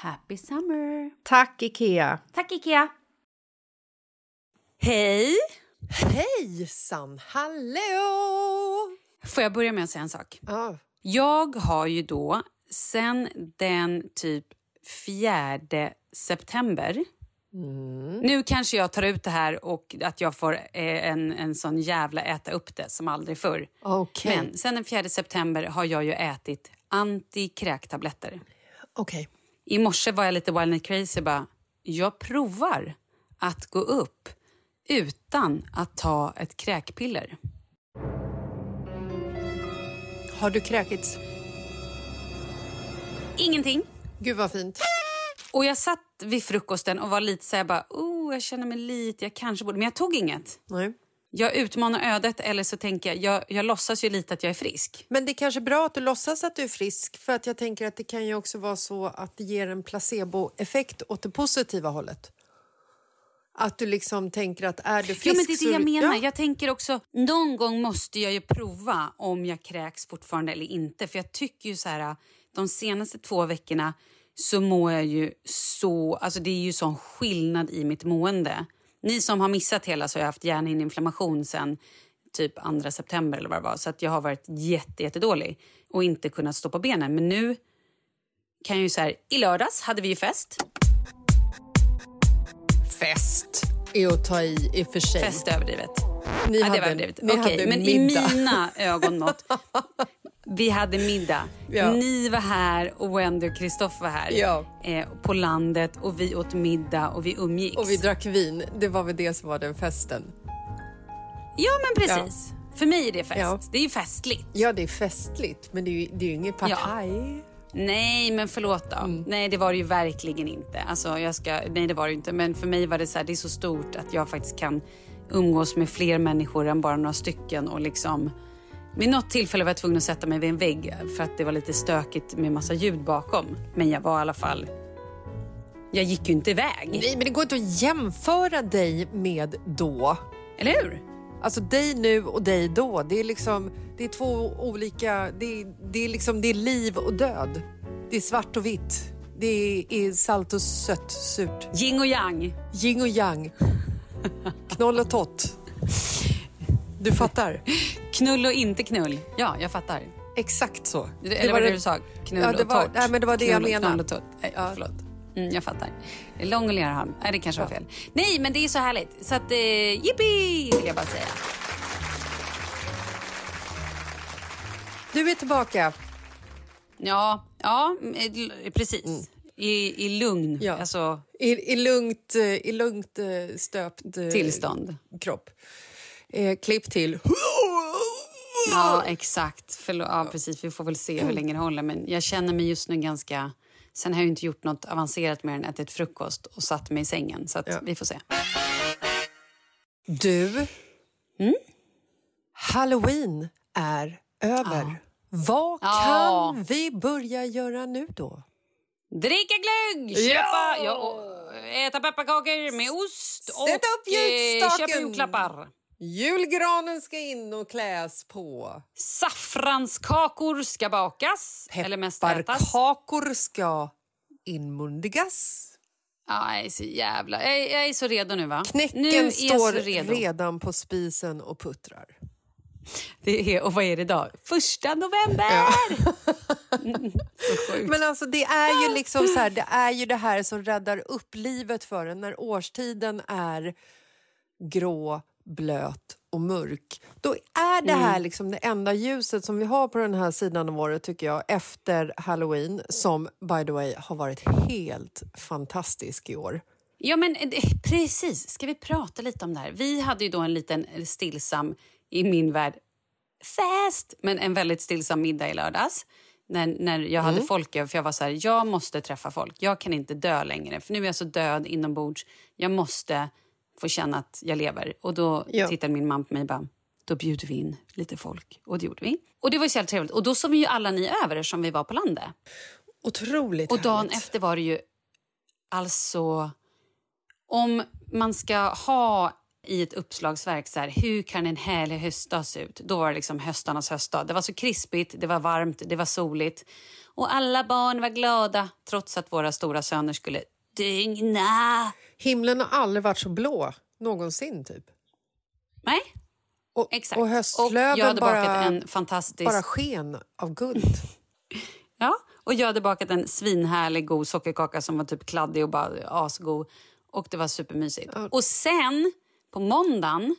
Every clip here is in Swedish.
Happy summer! Tack, Ikea! Tack Ikea! Hej! Hejsan, hallå! Får jag börja med att säga en sak? Ja, Jag har ju då sen den typ 4 september Nu kanske jag tar ut det här och att jag får eh, en, en sån jävla äta upp det som aldrig förr. okej. Men sen den 4 september har jag ju ätit antikräktabletter. Okej. I morse var jag lite wild and crazy bara, jag provar att gå upp utan att ta ett kräkpiller. Har du kräkits? Ingenting. Gud vad fint. Och jag satt vid frukosten och var lite så här bara, oh, jag känner mig lite, jag kanske borde, men jag tog inget. Nej. Jag utmanar ödet eller så tänker jag, jag, jag låtsas ju lite att jag är frisk. Men det är kanske bra att du låtsas att du är frisk för att jag tänker att det kan ju också vara så att det ger en placeboeffekt åt det positiva hållet. Att du liksom tänker att är du frisk Ja, men det är det jag menar. Ja. Jag tänker också, någon gång måste jag ju prova om jag kräks fortfarande eller inte. För jag tycker ju så här, de senaste två veckorna så mår jag ju så, alltså det är ju sån skillnad i mitt mående. Ni som har missat hela så har jag haft hjärnhinneinflammation sen typ 2 september eller vad det var. Så att jag har varit jätte, jättedålig och inte kunnat stå på benen. Men nu kan jag ju så här, i lördags hade vi ju fest. Fest är att ta i i och för sig. Fest är överdrivet. Ni ja, det hade, var överdrivet. ni Okej, hade men middag. i mina ögonmått. Vi hade middag. Ja. Ni var här och Wendy och Kristoffer var här. Ja. Eh, på landet och vi åt middag och vi umgicks. Och vi drack vin. Det var väl det som var den festen. Ja, men precis. För mig är det fest. Ja. Det är ju festligt. Ja, det är festligt, men det är ju, det är ju inget partaj. Nej, men förlåt då. Mm. Nej, det var det ju verkligen inte. Alltså, jag ska, nej, det var det inte. Men för mig var det så här, det är så stort att jag faktiskt kan umgås med fler människor än bara några stycken och liksom... Vid något tillfälle var jag tvungen att sätta mig vid en vägg för att det var lite stökigt med massa ljud bakom. Men jag var i alla fall... Jag gick ju inte iväg. Nej, men det går inte att jämföra dig med då. Eller hur? Alltså dig nu och dig då. Det är liksom, det är två olika, det är, det är liksom, det är liv och död. Det är svart och vitt. Det är salt och sött, surt. Yin och yang. Yin och yang. Knoll och tott. Du fattar? Knull och inte knull. Ja, jag fattar. Exakt så. Det, eller var det, det du sa? Knull Ja, det och var- torrt. nej, men det var det jag Knull- menade. Knull och torrt. Nej, Ja. förlåt. Mm, jag fattar. Lång och lerarm. Nej, det kanske var fel. Nej, men det är så härligt. Så att, eh, jippi, vill jag bara säga. Du är tillbaka. Ja, ja eh, precis. I, I lugn, Mm. Ja. alltså I, i lugnt, eh, i lugnt eh, stöpt tillstånd. kropp. Eh, klipp till. Ja, exakt. Förlåt. Ja, precis. Vi får väl se hur länge det håller. Men jag känner mig just nu ganska... Sen har jag inte gjort något avancerat mer än ätit frukost och satt mig i sängen. Så att Ja. vi får se. Du, Mm? halloween är över. Vad Ja. kan vi börja göra nu då? Dricka glögg, köpa, ja, äta pepparkakor med ost och Sätt upp eh, ljusstaken. köpa julklappar. Julgranen ska in och kläs på. Saffranskakor ska bakas, eller mest ätas. Pepparkakor ska inmundigas. Ja, jag är så jävla... Jag är, jag är så redo nu, va? Knäcken nu står redan på spisen och puttrar. Det är, och vad är det idag? Första november! sjukt. Men alltså det är ju liksom så här, det är ju det här som räddar upp livet för en när årstiden är grå, blöt och mörk. Då är det här liksom det enda ljuset som vi har på den här sidan av året tycker jag efter halloween som by the way har varit helt fantastisk i år. Ja, men eh, precis. Ska vi prata lite om det här? Vi hade ju då en liten stillsam, i min värld, fest, men en väldigt stillsam middag i lördags. När, när jag hade folk över, för jag var så här, jag måste träffa folk. Jag kan inte dö längre, för nu är jag så död inombords. Jag måste få känna att jag lever. Och då Ja. tittade min mamma på mig och bara, då bjuder vi in lite folk. Och det gjorde vi. Och det var så trevligt. Och då sov vi ju alla ni över som vi var på landet. Otroligt Och dagen härligt. efter var det ju... Alltså... Om man ska ha i ett uppslagsverk så här, hur kan en härlig höstdag se ut? Då var det liksom höstarnas höstdag. Det var så krispigt, det var varmt, det var soligt. Och alla barn var glada trots att våra stora söner skulle dygna. Himlen har aldrig varit så blå någonsin typ. Nej, Och, exakt. och höstlöven jag hade bara, fantastisk... bara sken av guld. Ja, och jag hade bakat en svinhärlig god sockerkaka som var typ kladdig och bara asgod. Och det var supermysigt. Och sen på måndagen,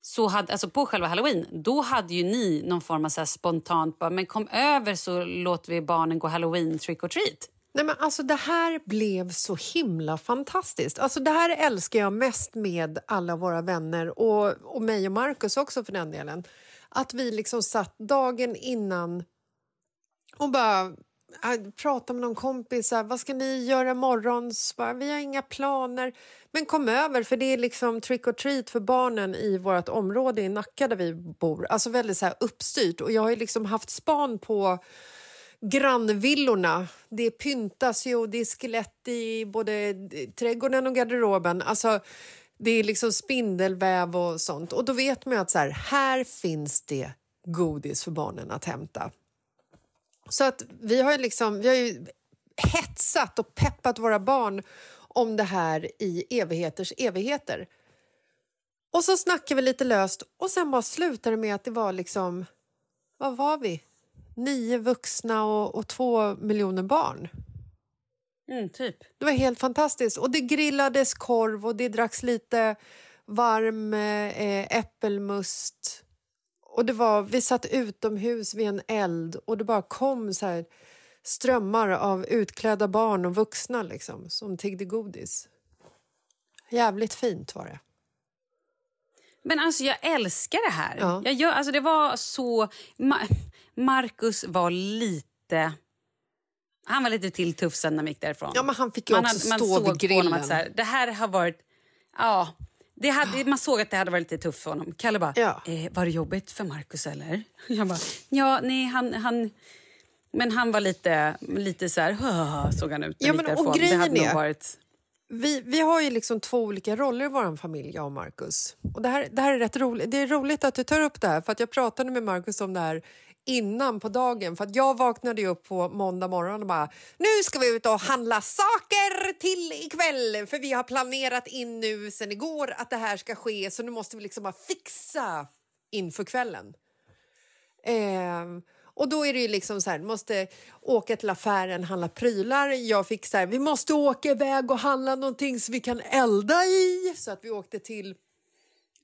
så hade, alltså på själva halloween, då hade ju ni någon form av så spontant bara, men kom över så låter vi barnen gå halloween trick or treat. Nej, men alltså, det här blev så himla fantastiskt. Alltså, det här älskar jag mest med alla våra vänner och, och mig och Markus också för den delen. Att vi liksom satt dagen innan och bara äh, pratade med någon kompis. Så här, Vad ska ni göra imorgon? Bara, vi har inga planer. Men kom över, för det är liksom trick or treat för barnen i vårt område i Nacka där vi bor. Alltså väldigt så här uppstyrt. Och jag har ju liksom haft span på grannvillorna. Det pyntas ju och det är skelett i både trädgården och garderoben. Alltså, det är liksom spindelväv och sånt. Och då vet man ju att så här, här finns det godis för barnen att hämta. Så att vi har ju liksom, vi har ju hetsat och peppat våra barn om det här i evigheters evigheter. Och så snackar vi lite löst och sen bara slutar det med att det var liksom, vad var vi? Nio vuxna och, och två miljoner barn. Mm, typ. Det var helt fantastiskt. Och det grillades korv och det dracks lite varm eh, äppelmust. Och det var, vi satt utomhus vid en eld och det bara kom så här strömmar av utklädda barn och vuxna liksom, som tiggde godis. Jävligt fint var det. Men alltså jag älskar det här. Ja. Jag gör, alltså det var så... Ma Marcus var lite... Han var lite till tuff sen när han gick därifrån. Ja, men han fick ju man också man stå vid grillen. Att så här, det här har varit... Ja, det hade, man såg att det hade varit lite tufft för honom. Kalle bara, Ja. eh, var det jobbigt för Marcus eller? Jag bara, ja, nej, han... han men han var lite, lite så här, såg han ut. Ja, men och därifrån. det grejen hade är- varit... Vi, vi har ju liksom två olika roller i vår familj, jag och Marcus. Och det, här, det här är rätt roligt. Det är roligt att du tar upp det här, för att jag pratade med Marcus om det här innan på dagen. För att jag vaknade ju upp på måndag morgon och bara nu ska vi ut och handla saker till ikväll för vi har planerat in nu sen igår att det här ska ske så nu måste vi liksom bara fixa inför kvällen. Eh, och då är det ju liksom så här, måste åka till affären, handla prylar. Jag fick så här, vi måste åka iväg och handla någonting så vi kan elda i. Så att vi åkte till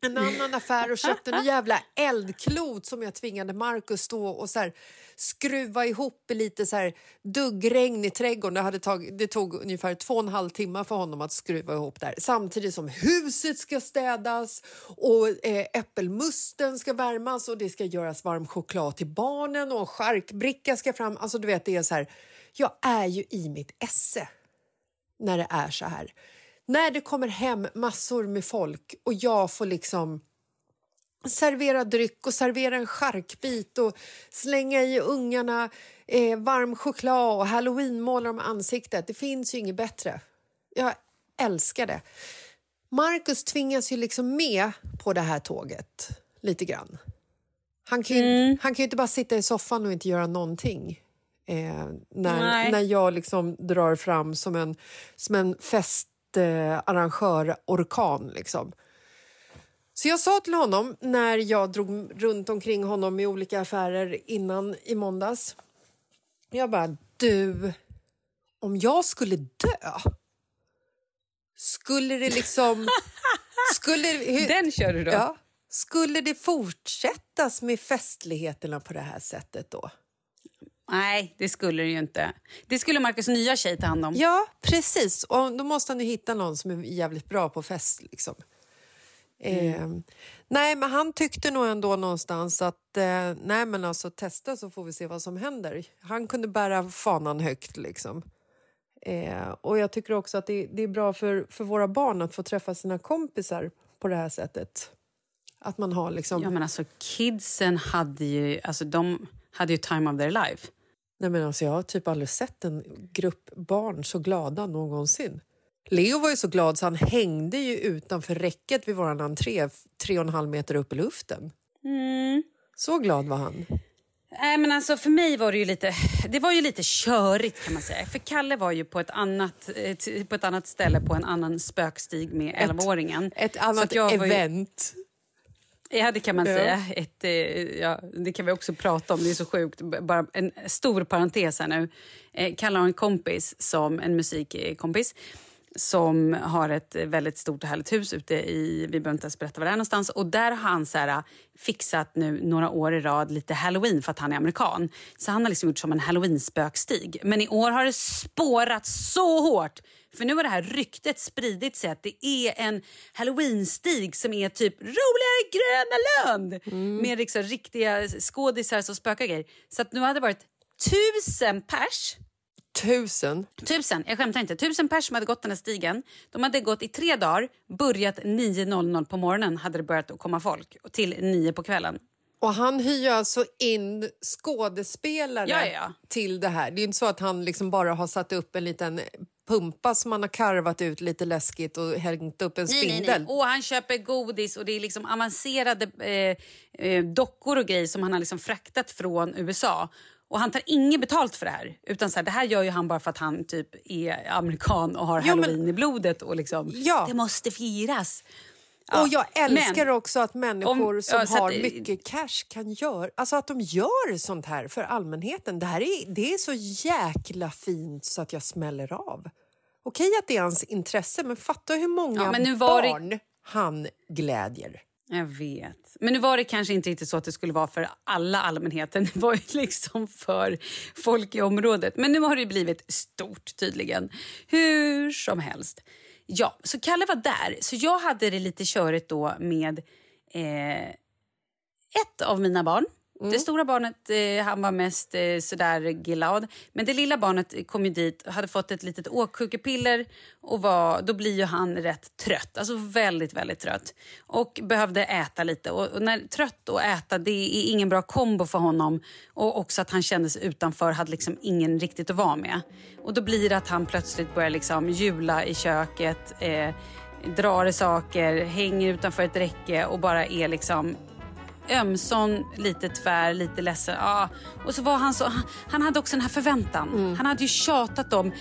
en annan affär och köpte en jävla eldklot som jag tvingade Markus stå och så här, skruva ihop i lite så här duggregn i trädgården. Det, hade tag, det tog ungefär två och en halv timme för honom att skruva ihop där. Samtidigt som huset ska städas och eh, äppelmusten ska värmas och det ska göras varm choklad till barnen och en charkbricka ska fram. Alltså du vet, det är så här, jag är ju i mitt esse när det är så här. När det kommer hem massor med folk och jag får liksom servera dryck och servera en charkbit och slänga i ungarna eh, varm choklad och halloweenmåla dem ansiktet. Det finns ju inget bättre. Jag älskar det. Marcus tvingas ju liksom med på det här tåget lite grann. Han kan ju, han kan ju inte bara sitta i soffan och inte göra någonting. Eh, när, Nej. när jag liksom drar fram som en, som en festarrangör-orkan. liksom. Så jag sa till honom när jag drog runt omkring honom i olika affärer innan i måndags. Jag bara, du, om jag skulle dö, skulle det liksom... skulle, hur, Den kör du då? Ja. Skulle det fortsättas med festligheterna på det här sättet då? Nej, det skulle det ju inte. Det skulle Marcus nya tjej ta hand om. Ja, precis. Och då måste han ju hitta någon som är jävligt bra på fest. Liksom. Eh, nej, men han tyckte nog ändå någonstans att eh, nej, men alltså, testa så får vi se vad som händer. Han kunde bära fanan högt. Liksom. Eh, och jag tycker också att det, det är bra för, för våra barn att få träffa sina kompisar på det här sättet. Att man har liksom... Ja, men alltså kidsen hade ju, alltså de hade ju time of their life. Nej, men alltså, jag har typ aldrig sett en grupp barn så glada någonsin. Leo var ju så glad så han hängde ju utanför räcket vid vår entré tre och en halv meter upp i luften. Så glad var han. Nej, men alltså för mig var det ju lite, det var ju lite körigt kan man säga. För Kalle var ju på ett annat, eh, på ett annat ställe på en annan spökstig med 11-åringen. Ett Så annat var ju- event. Ja, det kan man Ja. säga. Ett, eh, ja, det kan vi också prata om. Det är så sjukt. Bara en stor parentes här nu. Eh, Kalle har en kompis, som, en musikkompis som har ett väldigt stort och härligt hus ute i... Vi behöver inte ens berätta var det är någonstans. Och där har han så här, fixat nu några år i rad lite halloween för att han är amerikan. Så han har liksom gjort som en halloween-spökstig. Men i år har det spårat så hårt. För nu har det här ryktet spridit sig att det är en halloween-stig som är typ roligare i Gröna Lund med liksom riktiga skådisar som spökar grejer. Så att nu hade det varit tusen pers Tusen. Tusen, jag skämtar inte. Tusen pers som hade gått den här stigen. De hade gått i tre dagar, börjat 9.00 på morgonen hade det börjat komma folk till 9 på kvällen. Och han hyr alltså in skådespelare Ja, ja. till det här. Det är inte så att han liksom bara har satt upp en liten pumpa som han har karvat ut lite läskigt och hängt upp en Nej, nej, spindel. nej. Och han köper godis och det är liksom avancerade eh, eh, dockor och grejer som han har liksom fraktat från USA. Och han tar inget betalt för det här. Utan så här, det här gör ju han bara för att han typ är amerikan och har men- halloween i blodet. Och liksom, Ja. Det måste firas. Och jag älskar men- också att människor om- som ja, att har det- mycket cash kan göra, alltså att de gör sånt här för allmänheten. Det här är, det är så jäkla fint så att jag smäller av. Okej att det är hans intresse, men fatta hur många Ja, var det- barn han glädjer. Jag vet. Men nu var det kanske inte riktigt så att det skulle vara för alla allmänheten. Det var ju liksom för folk i området. Men nu har det blivit stort tydligen. Hur som helst. Ja, så Kalle var där. Så jag hade det lite körigt då med eh, ett av mina barn. Mm. Det stora barnet eh, han var mest eh, sådär glad. Men det lilla barnet kom ju dit hade fått ett litet åksjukepiller. Och var, då blir ju han rätt trött. Alltså väldigt, väldigt trött. Och behövde äta lite. Och, och, när trött och äta, det är ingen bra kombo för honom. Och också att han kände sig utanför, hade liksom ingen riktigt att vara med. Och då blir det att han plötsligt börjar liksom jula i köket. Eh, drar i saker, hänger utanför ett räcke och bara är liksom ömsom, lite tvär, lite ledsen. Ja. Och så var han så, han hade också den här förväntan. Mm. Han hade ju tjatat om,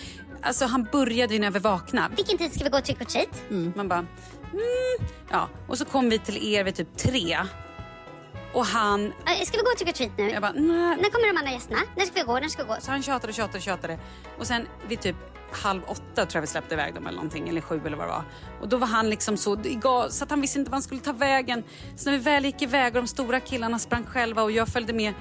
alltså han började ju när vi vaknade. Vilken tid ska vi gå trick or treat? Mm. Man bara, mm. ja. Och så kom vi till er vid typ tre. Och han... Ska vi gå trick or treat nu? Jag bara, nej. När kommer de andra gästerna? När ska vi gå? När ska vi gå? Så han tjatade och tjatade och tjatade. Och sen vid typ halv åtta tror jag vi släppte iväg dem eller någonting, eller sju eller vad det var. Och då var han liksom så, så att han visste inte vad han skulle ta vägen. Så när vi väl gick iväg och de stora killarna sprang själva och jag följde med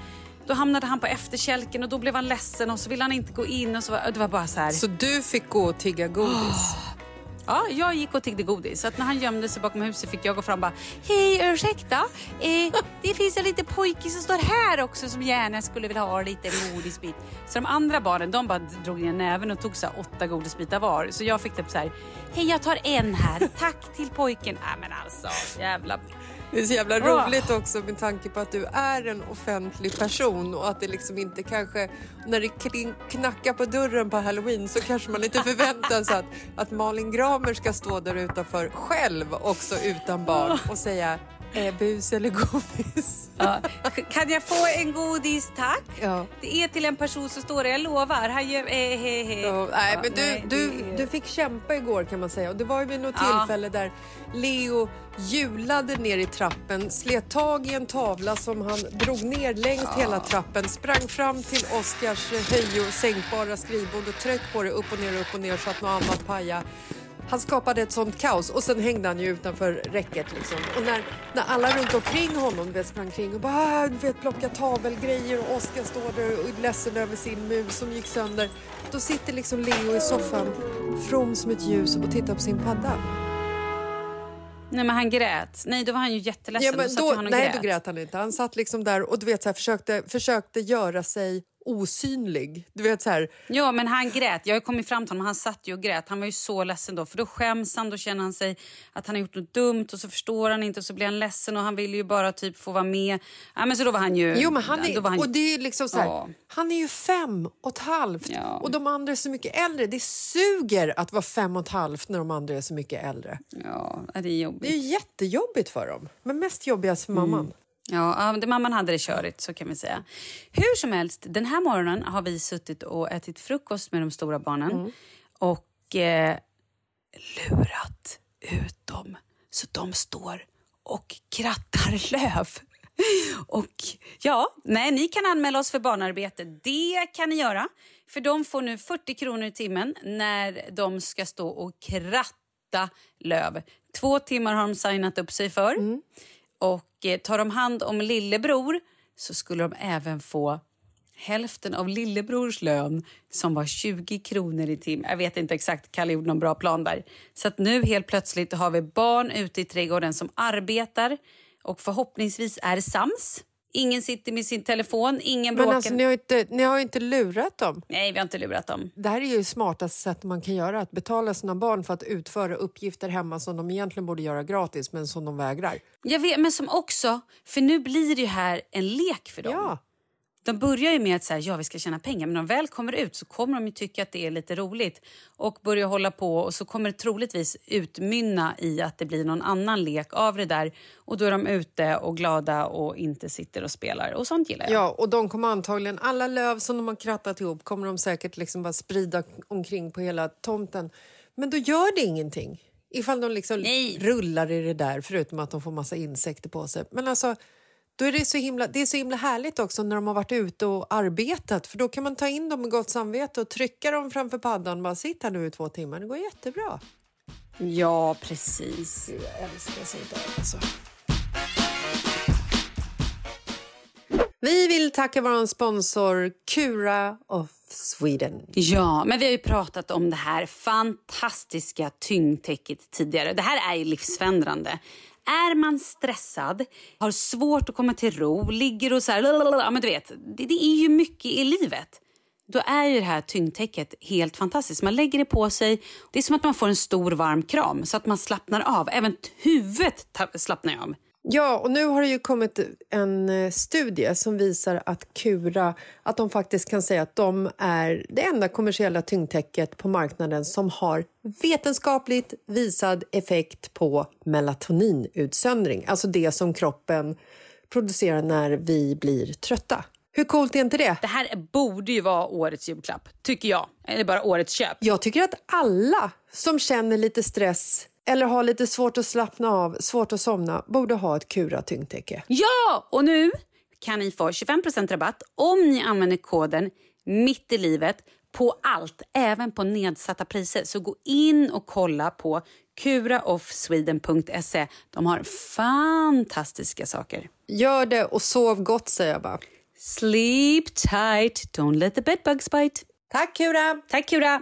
då hamnade han på efterkälken och då blev han ledsen och så ville han inte gå in och så det var bara så här. Så du fick gå och tigga godis? Oh. Ja, jag gick och tiggde godis. Så att när han gömde sig bakom huset fick jag gå fram och bara Hej, ursäkta. Eh, det finns en liten pojke som står här också som gärna skulle vilja ha lite godisbit. Så de andra barnen de bara drog ner näven och tog så åtta godisbitar var. Så jag fick typ så här Hej, jag tar en här. Tack till pojken. Nej, men alltså jävla det är så jävla roligt också med tanke på att du är en offentlig person och att det liksom inte kanske, när det knackar på dörren på halloween så kanske man inte förväntar sig att, att Malin Gramer ska stå där utanför själv också utan barn och säga eh, bus eller godis. Ja. Kan jag få en godis tack? Ja. Det är till en person som står där, jag lovar. Han gör eh, he, he. Ja, nej, men du, du, du fick kämpa igår kan man säga och det var ju vid något tillfälle där Leo hjulade ner i trappen, slet tag i en tavla som han drog ner längs hela trappen, sprang fram till Oskars höj och sänkbara skrivbord och tryck på det upp och ner, upp och ner så att något annat pajade. Han skapade ett sånt kaos och sen hängde han ju utanför räcket. Liksom. Och när, när alla runt omkring honom vet, sprang kring och bara ah, vet, plocka tavelgrejer och Oskar står där och är ledsen över sin mus som gick sönder. Då sitter liksom Leo i soffan, from som ett ljus och tittar på sin padda. Nej men han grät. Nej då var han ju jätteledsen. Ja, men då, då nej grät. då grät han inte. Han satt liksom där och du vet, så här, försökte, försökte göra sig osynlig. Du vet så här. Ja, men han grät. Jag har kommit fram till honom. Han satt ju och grät. Han var ju så ledsen då. För då skäms han. Då känner han sig att han har gjort något dumt och så förstår han inte och så blir han ledsen och han vill ju bara typ få vara med. Ja, men så då var han ju... Jo, men han är, han, och det är liksom så här, ja. Han är ju fem och ett halvt ja. och de andra är så mycket äldre. Det suger att vara fem och ett halvt när de andra är så mycket äldre. Ja, det är jobbigt. Det är jättejobbigt för dem. Men mest jobbigast för mamman. Mm. Ja, mamman hade det körigt, så kan vi säga. Hur som helst, den här morgonen har vi suttit och ätit frukost med de stora barnen mm. och eh, lurat ut dem så de står och krattar löv. Och ja, nej, ni kan anmäla oss för barnarbete. Det kan ni göra. För de får nu 40 kronor i timmen när de ska stå och kratta löv. Två timmar har de signat upp sig för. Mm. Och Eh, tar de hand om lillebror så skulle de även få hälften av lillebrors lön som var 20 kronor i timmen. Jag vet inte exakt, Kalle gjorde någon bra plan där. Så att nu helt plötsligt har vi barn ute i trädgården som arbetar och förhoppningsvis är sams. Ingen sitter med sin telefon, ingen bråkar. Men alltså, ni har, inte, ni har inte lurat dem? Nej, vi har inte lurat dem. Det här är ju smartaste sättet man kan göra. Att betala sina barn för att utföra uppgifter hemma som de egentligen borde göra gratis, men som de vägrar. Jag vet, men som också, för nu blir det här en lek för dem. Ja. De börjar ju med att säga ja, vi ska tjäna pengar, men när de väl kommer ut så kommer de ju tycka att det är lite roligt och börja hålla på och så kommer det troligtvis utmynna i att det blir någon annan lek av det där och då är de ute och glada och inte sitter och spelar och sånt gillar jag. Ja, och de kommer antagligen, alla löv som de har krattat ihop kommer de säkert liksom bara sprida omkring på hela tomten. Men då gör det ingenting ifall de liksom Nej. rullar i det där förutom att de får massa insekter på sig. Men alltså då är det, så himla, det är så himla härligt också när de har varit ute och arbetat för då kan man ta in dem med gott samvete och trycka dem framför paddan och bara sitta nu i två timmar. Det går jättebra. Ja, precis. Jag älskar sånt där alltså. Vi vill tacka vår sponsor Cura of Sweden. Ja, men vi har ju pratat om det här fantastiska tyngdtäcket tidigare. Det här är livsförändrande. Är man stressad, har svårt att komma till ro, ligger och så här... Ja, men du vet, det, det är ju mycket i livet. Då är ju det här tyngdtäcket helt fantastiskt. Man lägger det på sig. Det är som att man får en stor varm kram så att man slappnar av. Även huvudet slappnar av. Ja, och nu har det ju kommit en eh, studie som visar att Cura att de faktiskt kan säga att de är det enda kommersiella tyngdtäcket på marknaden som har vetenskapligt visad effekt på melatoninutsöndring, alltså det som kroppen producerar när vi blir trötta. Hur coolt är inte det? Det här borde ju vara årets julklapp, tycker jag. Eller bara årets köp. Jag tycker att alla som känner lite stress eller har lite svårt att slappna av, svårt att somna, borde ha ett Kura tyngdtäcke. Ja! Och nu kan ni få 25% rabatt om ni använder koden mitt i livet på allt, även på nedsatta priser. Så gå in och kolla på kuraoffsweden.se. De har fantastiska saker. Gör det och sov gott, säger jag bara. Sleep tight, don't let the bedbugs bite. Tack, Kura! Tack, Kura!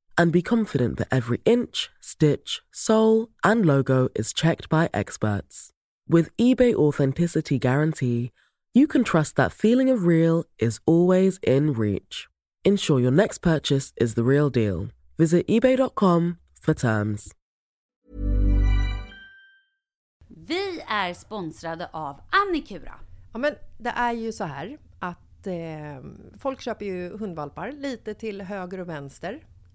and be confident that every inch, stitch, sole, and logo is checked by experts. With eBay Authenticity Guarantee, you can trust that feeling of real is always in reach. Ensure your next purchase is the real deal. Visit eBay.com for terms. Vi är sponsrade av Annikura. Ja, men det är ju så här att eh, folk köper ju hundvalpar lite till höger och vänster.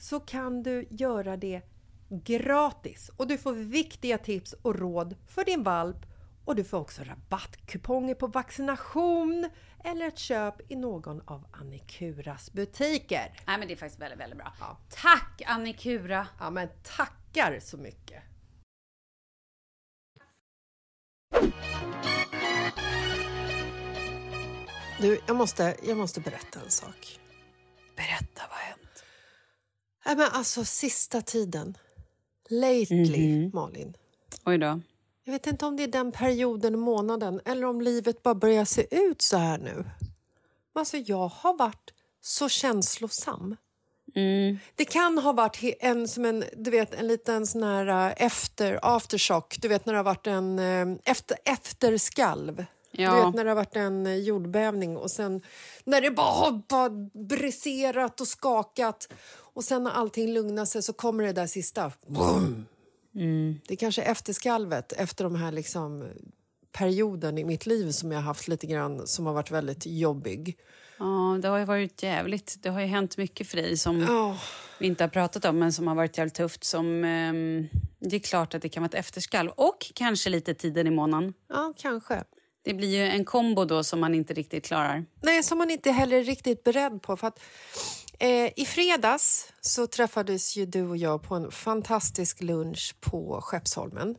så kan du göra det gratis och du får viktiga tips och råd för din valp och du får också rabattkuponger på vaccination eller ett köp i någon av Annikuras butiker. Nej, men det är faktiskt väldigt, väldigt bra. Ja. Tack Annikura! Ja, men tackar så mycket! Du, jag måste, jag måste berätta en sak. Berätta, vad har Nej, men alltså sista tiden. Lately, Malin. Oj då. Jag vet inte om det är den perioden i månaden eller om livet bara börjar se ut så här nu. Alltså, jag har varit så känslosam. Det kan ha varit en, som en, du vet, en liten sån här eh, efter, aftershock. Du vet när det har varit en eh, efter, efterskalv. Ja. Du vet när det har varit en eh, jordbävning och sen när det bara har bara briserat och skakat och sen när allting lugnar sig så kommer det där sista. Boom! Det är kanske efterskalvet efter de här liksom perioden i mitt liv som jag haft lite grann som har varit väldigt jobbig. Ja, det har ju varit jävligt. Det har ju hänt mycket för dig som Ja. vi inte har pratat om, men som har varit jävligt tufft. Som, ehm, det är klart att det kan vara ett efterskalv och kanske lite tiden i månaden. Ja, kanske. Det blir ju en kombo då som man inte riktigt klarar. Nej, som man inte heller är riktigt beredd på. För att, eh, I fredags så träffades ju du och jag på en fantastisk lunch på Skeppsholmen.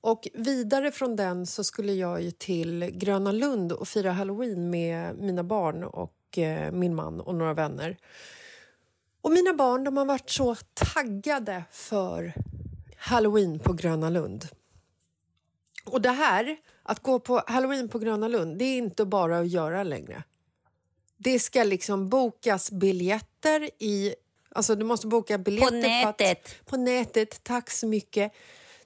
Och vidare från den så skulle jag ju till Gröna Lund och fira halloween med mina barn och eh, min man och några vänner. Och mina barn de har varit så taggade för halloween på Gröna Lund. Och det här, att gå på halloween på Gröna Lund, det är inte bara att göra längre. Det ska liksom bokas biljetter i... Alltså du måste boka biljetter På för att- nätet. på nätet, tack så mycket.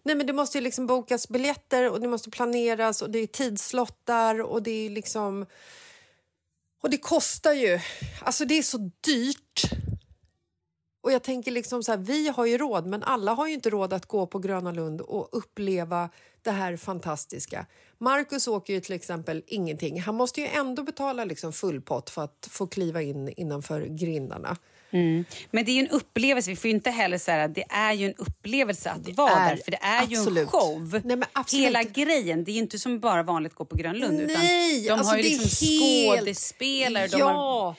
Nej men det måste ju liksom bokas biljetter och det måste planeras och det är tidslottar och det är liksom... Och det kostar ju. Alltså det är så dyrt. Och jag tänker liksom så här, vi har ju råd men alla har ju inte råd att gå på Gröna Lund och uppleva det här fantastiska. Marcus åker ju till exempel ingenting. Han måste ju ändå betala liksom full pott för att få kliva in innanför grindarna. Men det är ju en upplevelse. Vi får ju inte heller säga det är ju en upplevelse att vara är där. För det är ju en absolut. show. Nej, absolut. Hela grejen. Det är ju inte som bara vanligt att gå på Grön Lund. Nej, utan de alltså har ju är liksom helt- skådespelare. De ja, har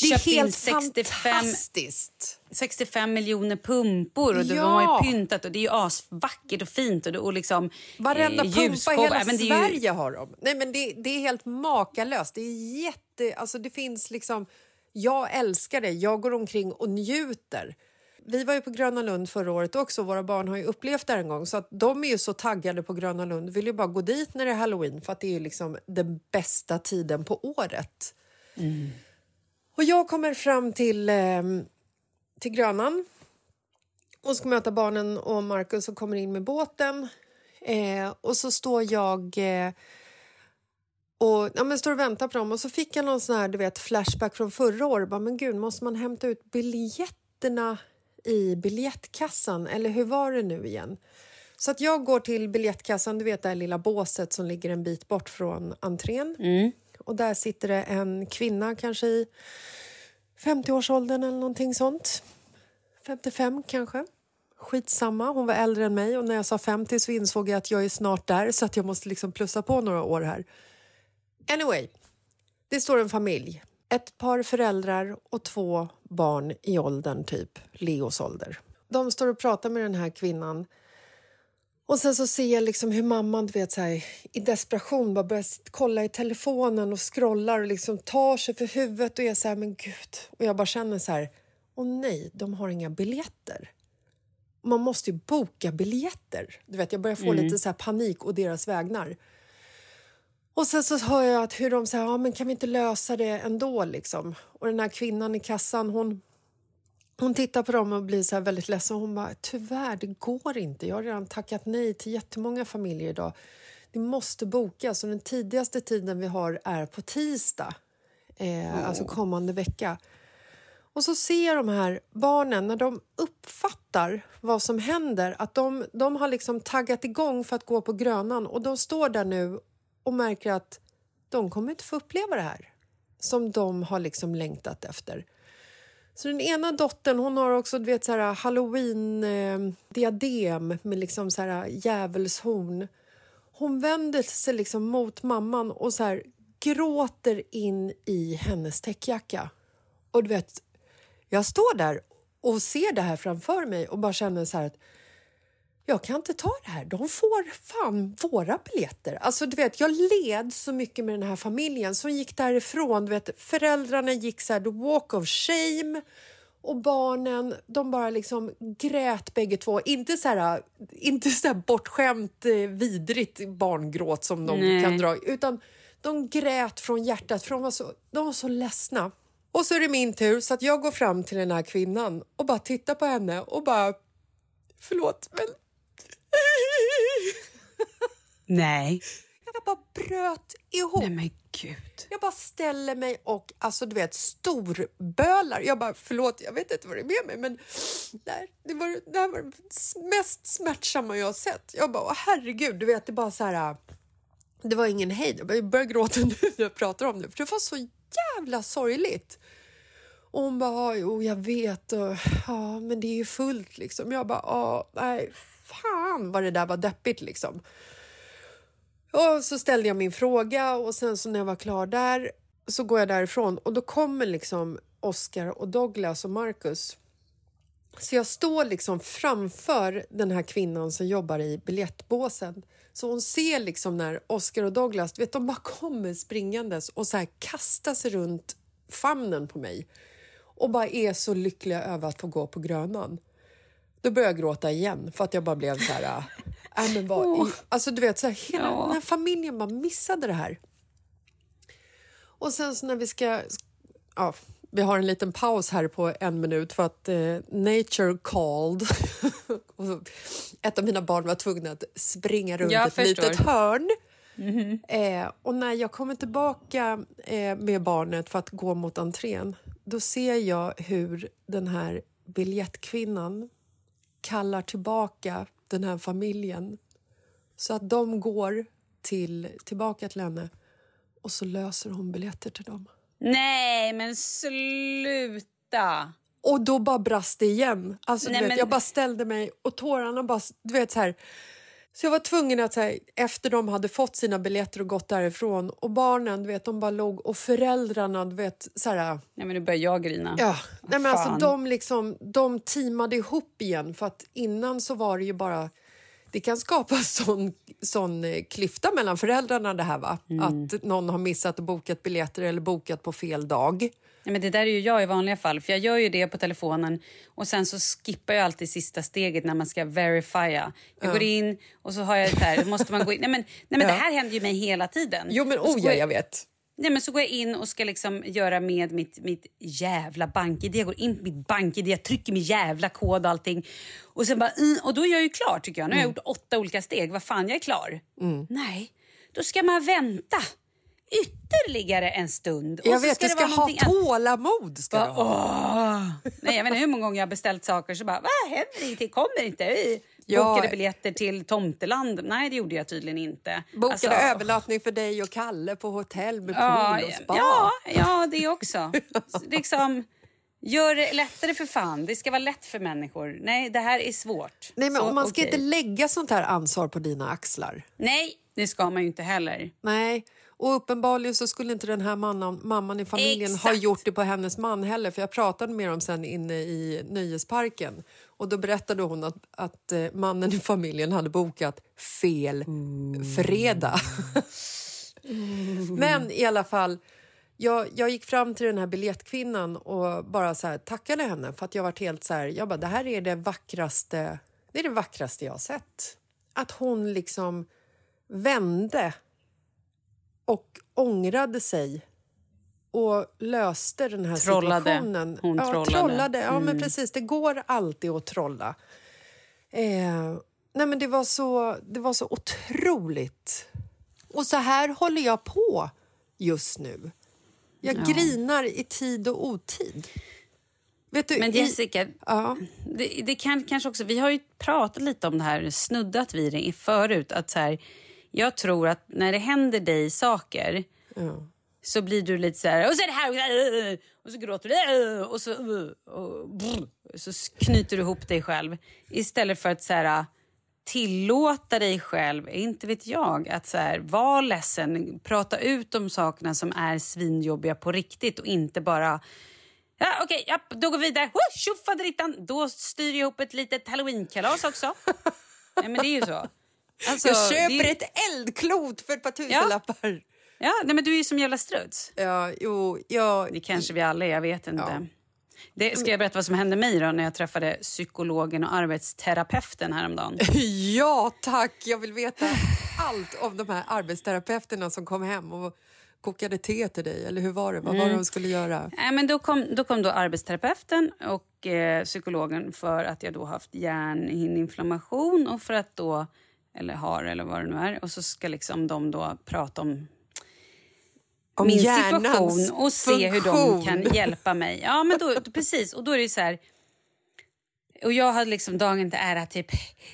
det är köpt in helt 65 fantastiskt. 65 miljoner pumpor och de Ja. har ju pyntat och det är ju asvackert och fint och, det- och liksom Varenda eh, pumpa i hela det är ju- Sverige har de. Nej, men det, det är helt makalöst. Det är jätte... Alltså det finns liksom... Jag älskar det. Jag går omkring och njuter. Vi var ju på Gröna Lund förra året också. Våra barn har ju upplevt det en gång. Så att de är ju så taggade på Gröna Lund. Vill ju bara gå dit när det är halloween för att det är liksom den bästa tiden på året. Och jag kommer fram till, eh, till Grönan och ska möta barnen och Markus och kommer in med båten. Eh, och så står jag eh, och, ja, men står och väntar på dem och så fick jag någon sån här, du vet, flashback från förra året. Bara, men gud, måste man hämta ut biljetterna i biljettkassan? Eller hur var det nu igen? Så att jag går till biljettkassan, du vet det lilla båset som ligger en bit bort från entrén. Mm. Och där sitter det en kvinna, kanske i 50-årsåldern eller någonting sånt. 55 kanske. Skitsamma, hon var äldre än mig och när jag sa 50 så insåg jag att jag är snart där så att jag måste liksom plussa på några år här. Anyway, det står en familj. Ett par föräldrar och två barn i åldern, typ Leos ålder. De står och pratar med den här kvinnan och sen så ser jag liksom hur mamman du vet, så här, i desperation bara börjar kolla i telefonen och scrollar och liksom tar sig för huvudet och är så här, men gud. Och jag bara känner så här, åh nej, de har inga biljetter. Man måste ju boka biljetter. Du vet, jag börjar få lite så här panik och deras vägnar. Och sen så hör jag att hur de säger, ja men kan vi inte lösa det ändå liksom? Och den här kvinnan i kassan, hon hon tittar på dem och blir så väldigt ledsen. Hon bara, tyvärr, det går inte. Jag har redan tackat nej till jättemånga familjer idag. Det måste bokas och den tidigaste tiden vi har är på tisdag, eh, alltså kommande vecka. Och så ser de här barnen, när de uppfattar vad som händer, att de, de har liksom taggat igång för att gå på Grönan och de står där nu och märker att de kommer inte få uppleva det här som de har liksom längtat efter. Så den ena dottern hon har också du vet, så här, halloween-diadem eh, eh med liksom så här, eh, djävulshorn. Hon vänder sig liksom mot mamman och så här, gråter in i hennes täckjacka. Och du vet, jag står där och ser det här framför mig och bara känner så här att jag kan inte ta det här. De får fan våra biljetter. Alltså, du vet, jag led så mycket med den här familjen som gick därifrån. Du vet, föräldrarna gick så här, the walk of shame och barnen de bara liksom grät bägge två. Inte så här, inte så här bortskämt eh, vidrigt barngråt som de Nej. kan dra utan de grät från hjärtat för de var så, de var så ledsna. Och så är det min tur så att jag går fram till den här kvinnan och bara tittar på henne och bara Förlåt, men Nej. jag bara bröt ihop. Nej men gud. Jag bara ställer mig och alltså du vet storbölar. Jag bara förlåt, jag vet inte vad det är med mig men nej, det, var, det här var det mest smärtsamma jag har sett. Jag bara herregud, du vet det bara så här. Det var ingen hejd. Jag börjar gråta nu när jag pratar om det för det var så jävla sorgligt. Och hon bara, jo jag vet, och, ja, men det är ju fullt liksom. Jag bara, nej, fan vad det där var deppigt liksom. Och så ställde jag min fråga och sen så när jag var klar där så går jag därifrån och då kommer liksom Oscar och Douglas och Marcus. Så jag står liksom framför den här kvinnan som jobbar i biljettbåsen. Så hon ser liksom när Oscar och Douglas, vet de bara kommer springandes och så här kastar sig runt famnen på mig och bara är så lyckliga över att få gå på Grönan. Då började jag gråta igen för att jag bara blev så här... Äh, men vad, i, alltså du vet, så här, hela Ja. den här familjen bara missade det här. Och sen så när vi ska... Ja, vi har en liten paus här på en minut för att eh, nature called. Ett av mina barn var tvungna att springa runt Jag ett förstår. litet hörn. Eh, och när jag kommer tillbaka eh, med barnet för att gå mot entrén då ser jag hur den här biljettkvinnan kallar tillbaka den här familjen så att de går till, tillbaka till henne och så löser hon biljetter till dem. Nej men sluta. Och då bara brast det igen. Alltså, Nej, vet, men- Jag bara ställde mig och tårarna bara... Du vet, så, här, så jag var tvungen att, här, efter de hade fått sina biljetter och gått därifrån och barnen, du vet, de bara låg och föräldrarna, du vet, så här... Nej men nu börjar jag grina. Ja, nej, men alltså, de, liksom, de teamade ihop igen för att innan så var det ju bara... Det kan skapa sån, sån eh, klyfta mellan föräldrarna det här va? Mm. Att någon har missat och bokat biljetter eller bokat på fel dag. Nej, men det där är ju jag i vanliga fall, för jag gör ju det på telefonen och sen så skippar jag alltid sista steget när man ska verifiera. Jag går in och så har jag det här, måste man gå in. Nej men, nej, men Ja. det här händer ju mig hela tiden. Jo men oh ja, jag vet. Nej, men så går jag in och ska liksom göra med mitt, mitt jävla bank-id. Jag går in på mitt bank-id, jag trycker min jävla kod och allting. Och, sen bara, mm, och då är jag ju klar tycker jag. Nu har jag gjort åtta olika steg. Vad fan, jag är klar. Nej, då ska man vänta ytterligare en stund. Och Jag så vet, du det ska ha tålamod. Ska du Bara, ha. åh. Nej, jag vet inte hur många gånger jag har beställt saker så bara, vad händer ingenting, kommer inte. Vi Ja. Bokade biljetter till Tomteland. Nej, det gjorde jag tydligen inte. Bokade Alltså, övernattning för dig och Kalle på hotell med Ja, pool och spa. ja, ja, det också. Så liksom, gör det lättare för fan. Det ska vara lätt för människor. Nej, det här är svårt. Nej, men Så, och man ska okej. inte lägga sånt här ansvar på dina axlar. Nej, det ska man ju inte heller. Nej, och uppenbarligen så skulle inte den här mamman, mamman i familjen ha Exakt. gjort det på hennes man heller. För jag pratade med dem sen inne i nöjesparken. Och då berättade hon att, att eh, mannen i familjen hade bokat fel fredag. Men i alla fall, jag, jag gick fram till den här biljettkvinnan och bara så här, tackade henne för att jag varit helt så här, jag bara, det här är det vackraste, det är det vackraste jag sett. Att hon liksom vände och ångrade sig och löste den här Trollade. situationen. Hon ja, trollade. trollade. Ja, men precis. Det går alltid att trolla. Eh, nej, men det var så, det var så otroligt. Och så här håller jag på just nu. Jag grinar i tid och otid. Vet du, Men i- Jessica, Ja. det, det kan kanske också... Vi har ju pratat lite om det här, snuddat vid det förut. Att så här, jag tror att när det händer dig saker så blir du lite så här... Och så är det här... Och så gråter du. Och så, och, så knyter du ihop dig själv. Istället för att så här, tillåta dig själv, inte vet jag, att så här, vara ledsen. Prata ut om sakerna som är svinjobbiga på riktigt och inte bara... Ja, Okej, ja, då går vi vidare. Tjofaderittan! Då styr jag ihop ett litet halloweenkalas också. Nej, men det är ju så. Alltså, jag köper det ett eldklot för ett par tusenlappar. Ja, nej, men du är ju som jävla struts. Ja, jo, jag... Det kanske vi alla är, jag vet inte. Ja. Det, ska jag berätta vad som hände mig då när jag träffade psykologen och arbetsterapeuten häromdagen? Ja, tack! Jag vill veta allt om de här arbetsterapeuterna som kom hem och kokade te till dig. Eller hur var det? Vad Mm. var det de skulle göra? Nej, men då, kom, då kom då arbetsterapeuten och eh, psykologen för att jag då haft hjärnhinneinflammation och för att då, eller har eller vad det nu är, och så ska liksom de då prata om Om min situation och se hur de funktion. kan hjälpa mig. Ja, men då, precis. Och då är det så här... Och jag hade liksom dagen till ära typ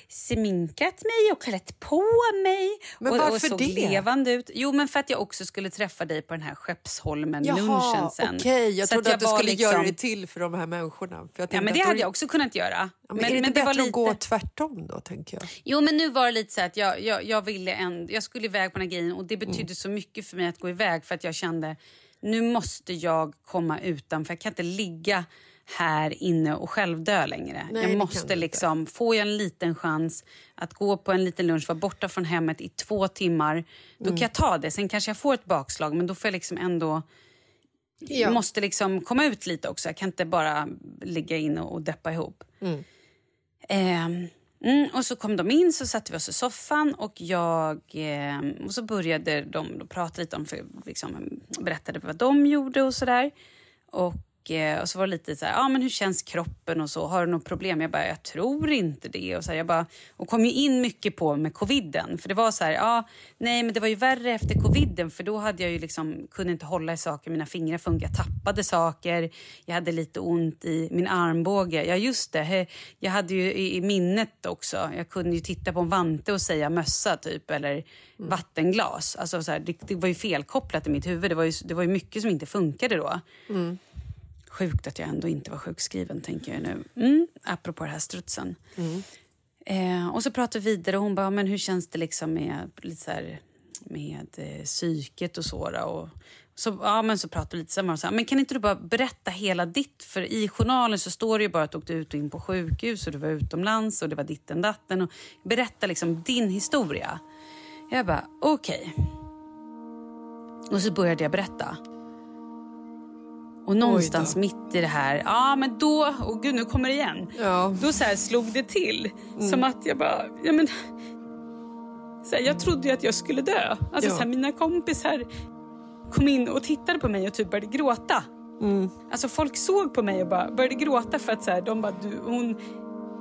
sminkat mig och klätt på mig. Men och, varför och såg det? levande ut. Jo, men för att jag också skulle träffa dig på den här Skeppsholmen-lunchen sen. okej. Jag Så trodde att, du var skulle liksom- göra det till för de här människorna. För Ja, men att det hade jag också kunnat göra. Ja, men, är det inte var bättre lite... att gå tvärtom då, tänker jag? Jo, men nu var det lite så att jag, jag, jag ville en, jag skulle iväg på den här grejen och det Mm. betydde så mycket för mig att gå iväg för att jag kände nu måste jag komma utanför. Jag kan inte ligga här inne och själv dö längre. Nej, jag måste liksom, får jag en liten chans att gå på en liten lunch, vara borta från hemmet i två timmar, då Mm. kan jag ta det. Sen kanske jag får ett bakslag, men då får jag liksom ändå Ja. jag måste liksom komma ut lite också. Jag kan inte bara ligga in och, deppa ihop. Ehm, mm, och så kom de in, så satte vi oss i soffan och jag... ehm, och så började de då prata lite om, för, liksom, berättade vad de gjorde och sådär. Och, eh, och så var det lite så här, ah, men hur känns kroppen och så? Har du något problem? Jag bara, jag tror inte det. Och, så här, jag bara, och kom ju in mycket på med coviden. För det var så här, ah, nej men det var ju värre efter coviden för då hade jag ju liksom, kunde inte hålla i saker, mina fingrar funkade, jag tappade saker. Jag hade lite ont i min armbåge. Ja just det, jag hade ju i, i minnet också, jag kunde ju titta på en vante och säga mössa typ eller vattenglas. Alltså så här, det, det var ju felkopplat i mitt huvud. Det var ju, det var ju mycket som inte funkade då. Sjukt att jag ändå inte var sjukskriven, tänker jag nu. Mm, apropå det här strutsen. Eh, och så pratade vi vidare och hon bara, men hur känns det liksom med, lite så här, med eh, psyket och så? Då? Och så, ja, men så pratade vi lite samman och sa, men kan inte du bara berätta hela ditt? För i journalen så står det ju bara att du åkte ut och in på sjukhus och du var utomlands och det var ditten datten. Och berätta liksom din historia. Jag bara, okej. Och så började jag berätta. Och någonstans mitt i det här, ja men då, och gud nu kommer det igen. Ja. Då så slog det till. Som att jag bara, ja men. Så här, jag trodde ju att jag skulle dö. Alltså Ja. så här, mina kompisar kom in och tittade på mig och typ började gråta. Alltså folk såg på mig och bara började gråta för att så här, de bara, du, hon,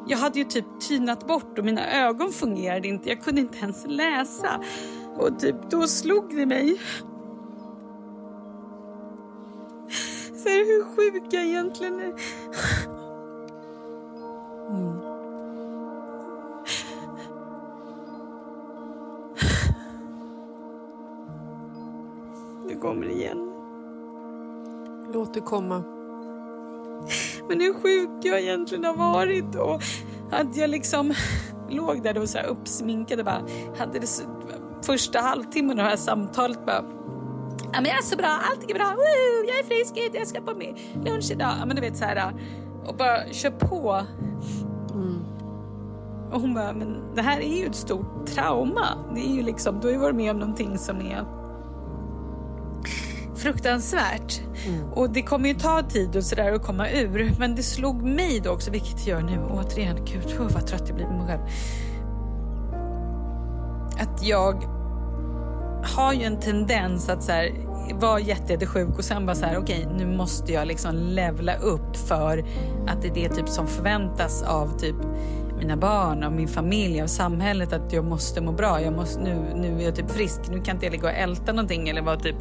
jag hade ju typ tynat bort och mina ögon fungerade inte. Jag kunde inte ens läsa. Och typ då slog det mig. Här, hur sjuk jag egentligen är. Nu kommer igen. Låt det komma. Men hur sjuk jag egentligen har varit och att jag liksom låg där och så här uppsminkad och bara hade det så, första halvtimmen av det här samtalet bara Ja, men jag är så bra, allting är bra, Woo, jag är frisk, jag ska på min lunch idag. Ja, men du vet så här och bara kör på. Och hon bara, men det här är ju ett stort trauma. Det är ju liksom, du har ju varit med om någonting som är fruktansvärt. Mm. Och det kommer ju ta tid och sådär att komma ur. Men det slog mig då också, vilket det gör nu återigen, gud vad trött jag blir på mig själv. Att jag har ju en tendens att så här, vara jättesjuk och sen bara så här, okej okay, nu måste jag liksom levla upp för att det är det typ som förväntas av typ mina barn, av min familj, av samhället att jag måste må bra. Jag måste, nu, nu är jag typ frisk, nu kan inte jag ligga och älta någonting eller vara typ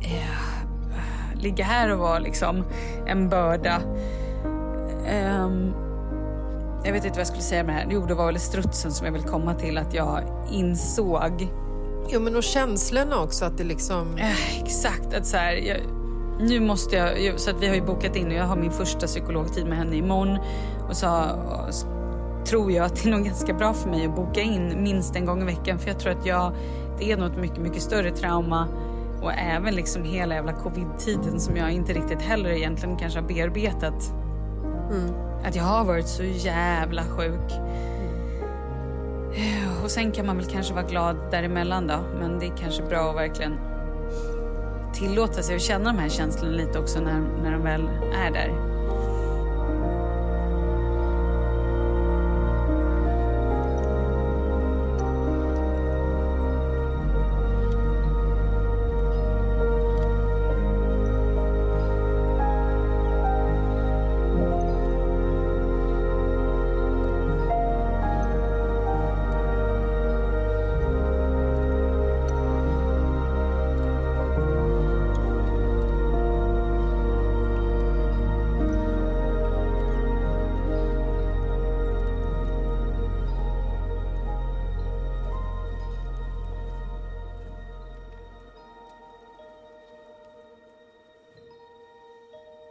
eh, ligga här och vara liksom en börda. Um, jag vet inte vad jag skulle säga med det här. Jo, det var väl strutsen som jag vill komma till att jag insåg. Jo, men och känslorna också att det liksom... Eh, exakt, att så här, jag, nu måste jag, så att vi har ju bokat in och jag har min första psykologtid med henne imorgon och så och, tror jag att det är nog ganska bra för mig att boka in minst en gång i veckan för jag tror att jag, det är något mycket, mycket större trauma och även liksom hela jävla covid-tiden som jag inte riktigt heller egentligen kanske har bearbetat. Mm. Att jag har varit så jävla sjuk. Mm. Och sen kan man väl kanske vara glad däremellan då. Men det är kanske bra att verkligen tillåta sig att känna de här känslorna lite också när, när de väl är där.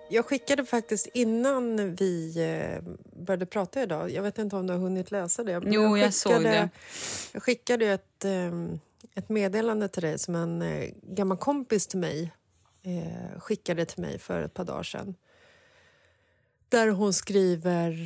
Jag skickade faktiskt innan vi eh, började prata idag, jag vet inte om du har hunnit läsa det. Jo, jag, jag såg det. Jag skickade ett, eh, ett meddelande till dig som en eh, gammal kompis till mig skickade till mig för ett par dagar sedan. Där hon skriver...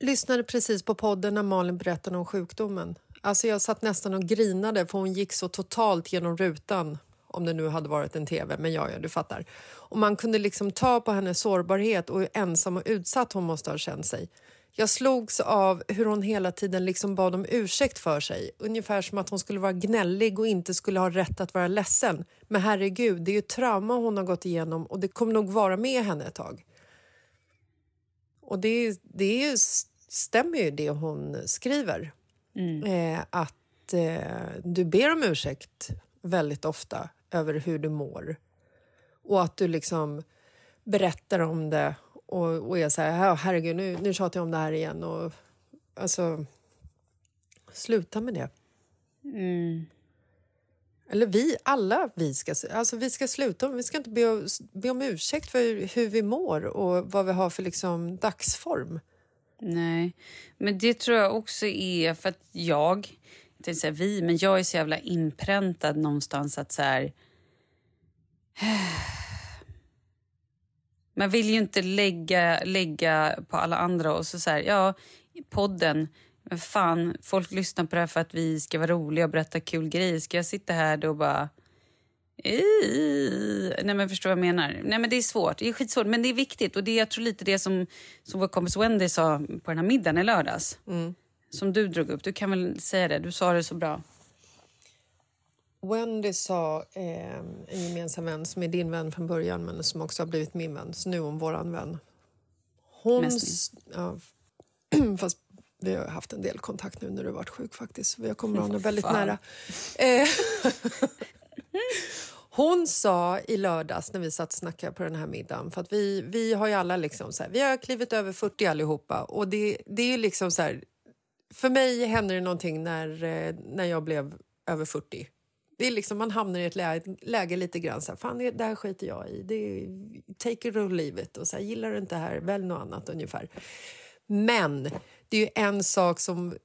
Lyssnade precis på podden när Malin berättade om sjukdomen. Alltså jag satt nästan och grinade för hon gick så totalt genom rutan om det nu hade varit en tv, men ja, ja, du fattar. Och man kunde liksom ta på hennes sårbarhet och hur ensam och utsatt hon måste ha känt sig. Jag slogs av hur hon hela tiden liksom bad om ursäkt för sig. Ungefär som att hon skulle vara gnällig och inte skulle ha rätt att vara ledsen. Men herregud, det är ju trauma hon har gått igenom och det kommer nog vara med henne ett tag. Och det, det är ju, stämmer ju det hon skriver. Mm. Eh, att eh, du ber om ursäkt väldigt ofta över hur du mår. Och att du liksom berättar om det och, och är så här, herregud, nu, nu tjatar jag om det här igen. Och, alltså, sluta med det. Mm. Eller vi, alla vi ska, alltså vi ska sluta. Vi ska inte be, be om ursäkt för hur vi mår och vad vi har för liksom dagsform. Nej, men det tror jag också är för att jag, inte säga vi, men jag är så jävla inpräntad någonstans att så här, man vill ju inte lägga, lägga på alla andra och så, så här, ja, podden, men fan, folk lyssnar på det här för att vi ska vara roliga och berätta kul grejer. Ska jag sitta här då och bara... Nej men förstår vad jag menar. Nej men det är svårt, det är skitsvårt men det är viktigt och det är jag tror lite det som, som vår kompis Wendy sa på den här middagen i lördags. Mm. Som du drog upp, du kan väl säga det, du sa det så bra. Wendy sa, eh, en gemensam vän som är din vän från början men som också har blivit min vän, så nu är hon våran vän. Hon... Ja, fast vi har haft en del kontakt nu när du varit sjuk faktiskt. Vi har kommit varandra väldigt nära. Eh, hon sa i lördags när vi satt och snackade på den här middagen, för att vi, vi har ju alla liksom så här, vi har klivit över 40 allihopa och det, det är liksom så här, för mig hände det någonting när, eh, när jag blev över 40 det är liksom, man hamnar i ett läge, läge lite grann så här, fan det här skiter jag i, det är, take it or leave it. Och så här, gillar du inte det här, välj något annat ungefär. Men det är ju en sak som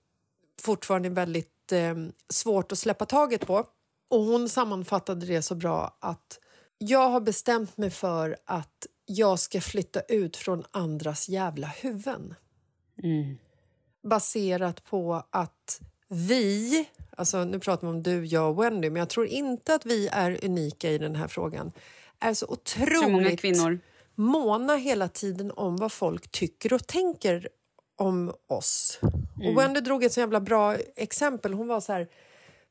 fortfarande är väldigt eh, svårt att släppa taget på. Och hon sammanfattade det så bra att jag har bestämt mig för att jag ska flytta ut från andras jävla huvuden. Mm. Baserat på att vi, alltså nu pratar vi om du, jag och Wendy, men jag tror inte att vi är unika i den här frågan, är så otroligt Så många kvinnor. måna hela tiden om vad folk tycker och tänker om oss. Och Wendy drog ett så jävla bra exempel. Hon var så här,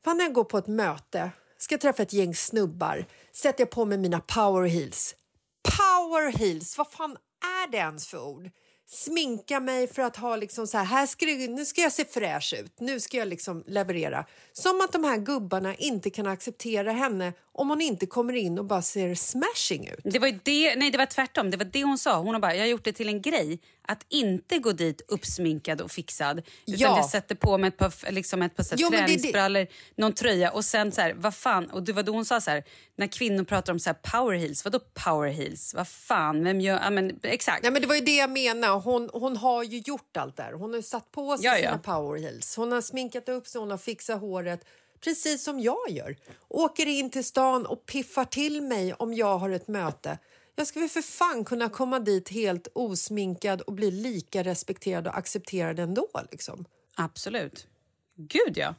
fan när jag går på ett möte, ska träffa ett gäng snubbar, sätter jag på mig mina power heels. Power heels, vad fan är det ens för ord? Sminka mig för att ha liksom så här, här ska det, nu ska jag se fräsch ut, nu ska jag liksom leverera. Som att de här gubbarna inte kan acceptera henne om hon inte kommer in och bara ser smashing ut. Det var det, nej, det var tvärtom. Det var det hon sa. Hon har bara, jag har gjort det till en grej att inte gå dit uppsminkad och fixad. Utan Ja. jag sätter på mig ett par, liksom ett par så här, Jo, men det det- träningsbrallor, någon tröja och sen så här, vad fan. Och det var då hon sa så här, när kvinnor pratar om så här power heels, vadå power heels? Vad fan, vem gör, ja men exakt. Nej, men det var ju det jag menar. Hon, hon har ju gjort allt där. Hon har satt på sig Ja, sina ja. power heels. Hon har sminkat upp sig, hon har fixat håret. Precis som jag gör. Åker in till stan och piffar till mig om jag har ett möte. Jag ska väl för fan kunna komma dit helt osminkad och bli lika respekterad och accepterad ändå. Liksom. Absolut. Gud ja.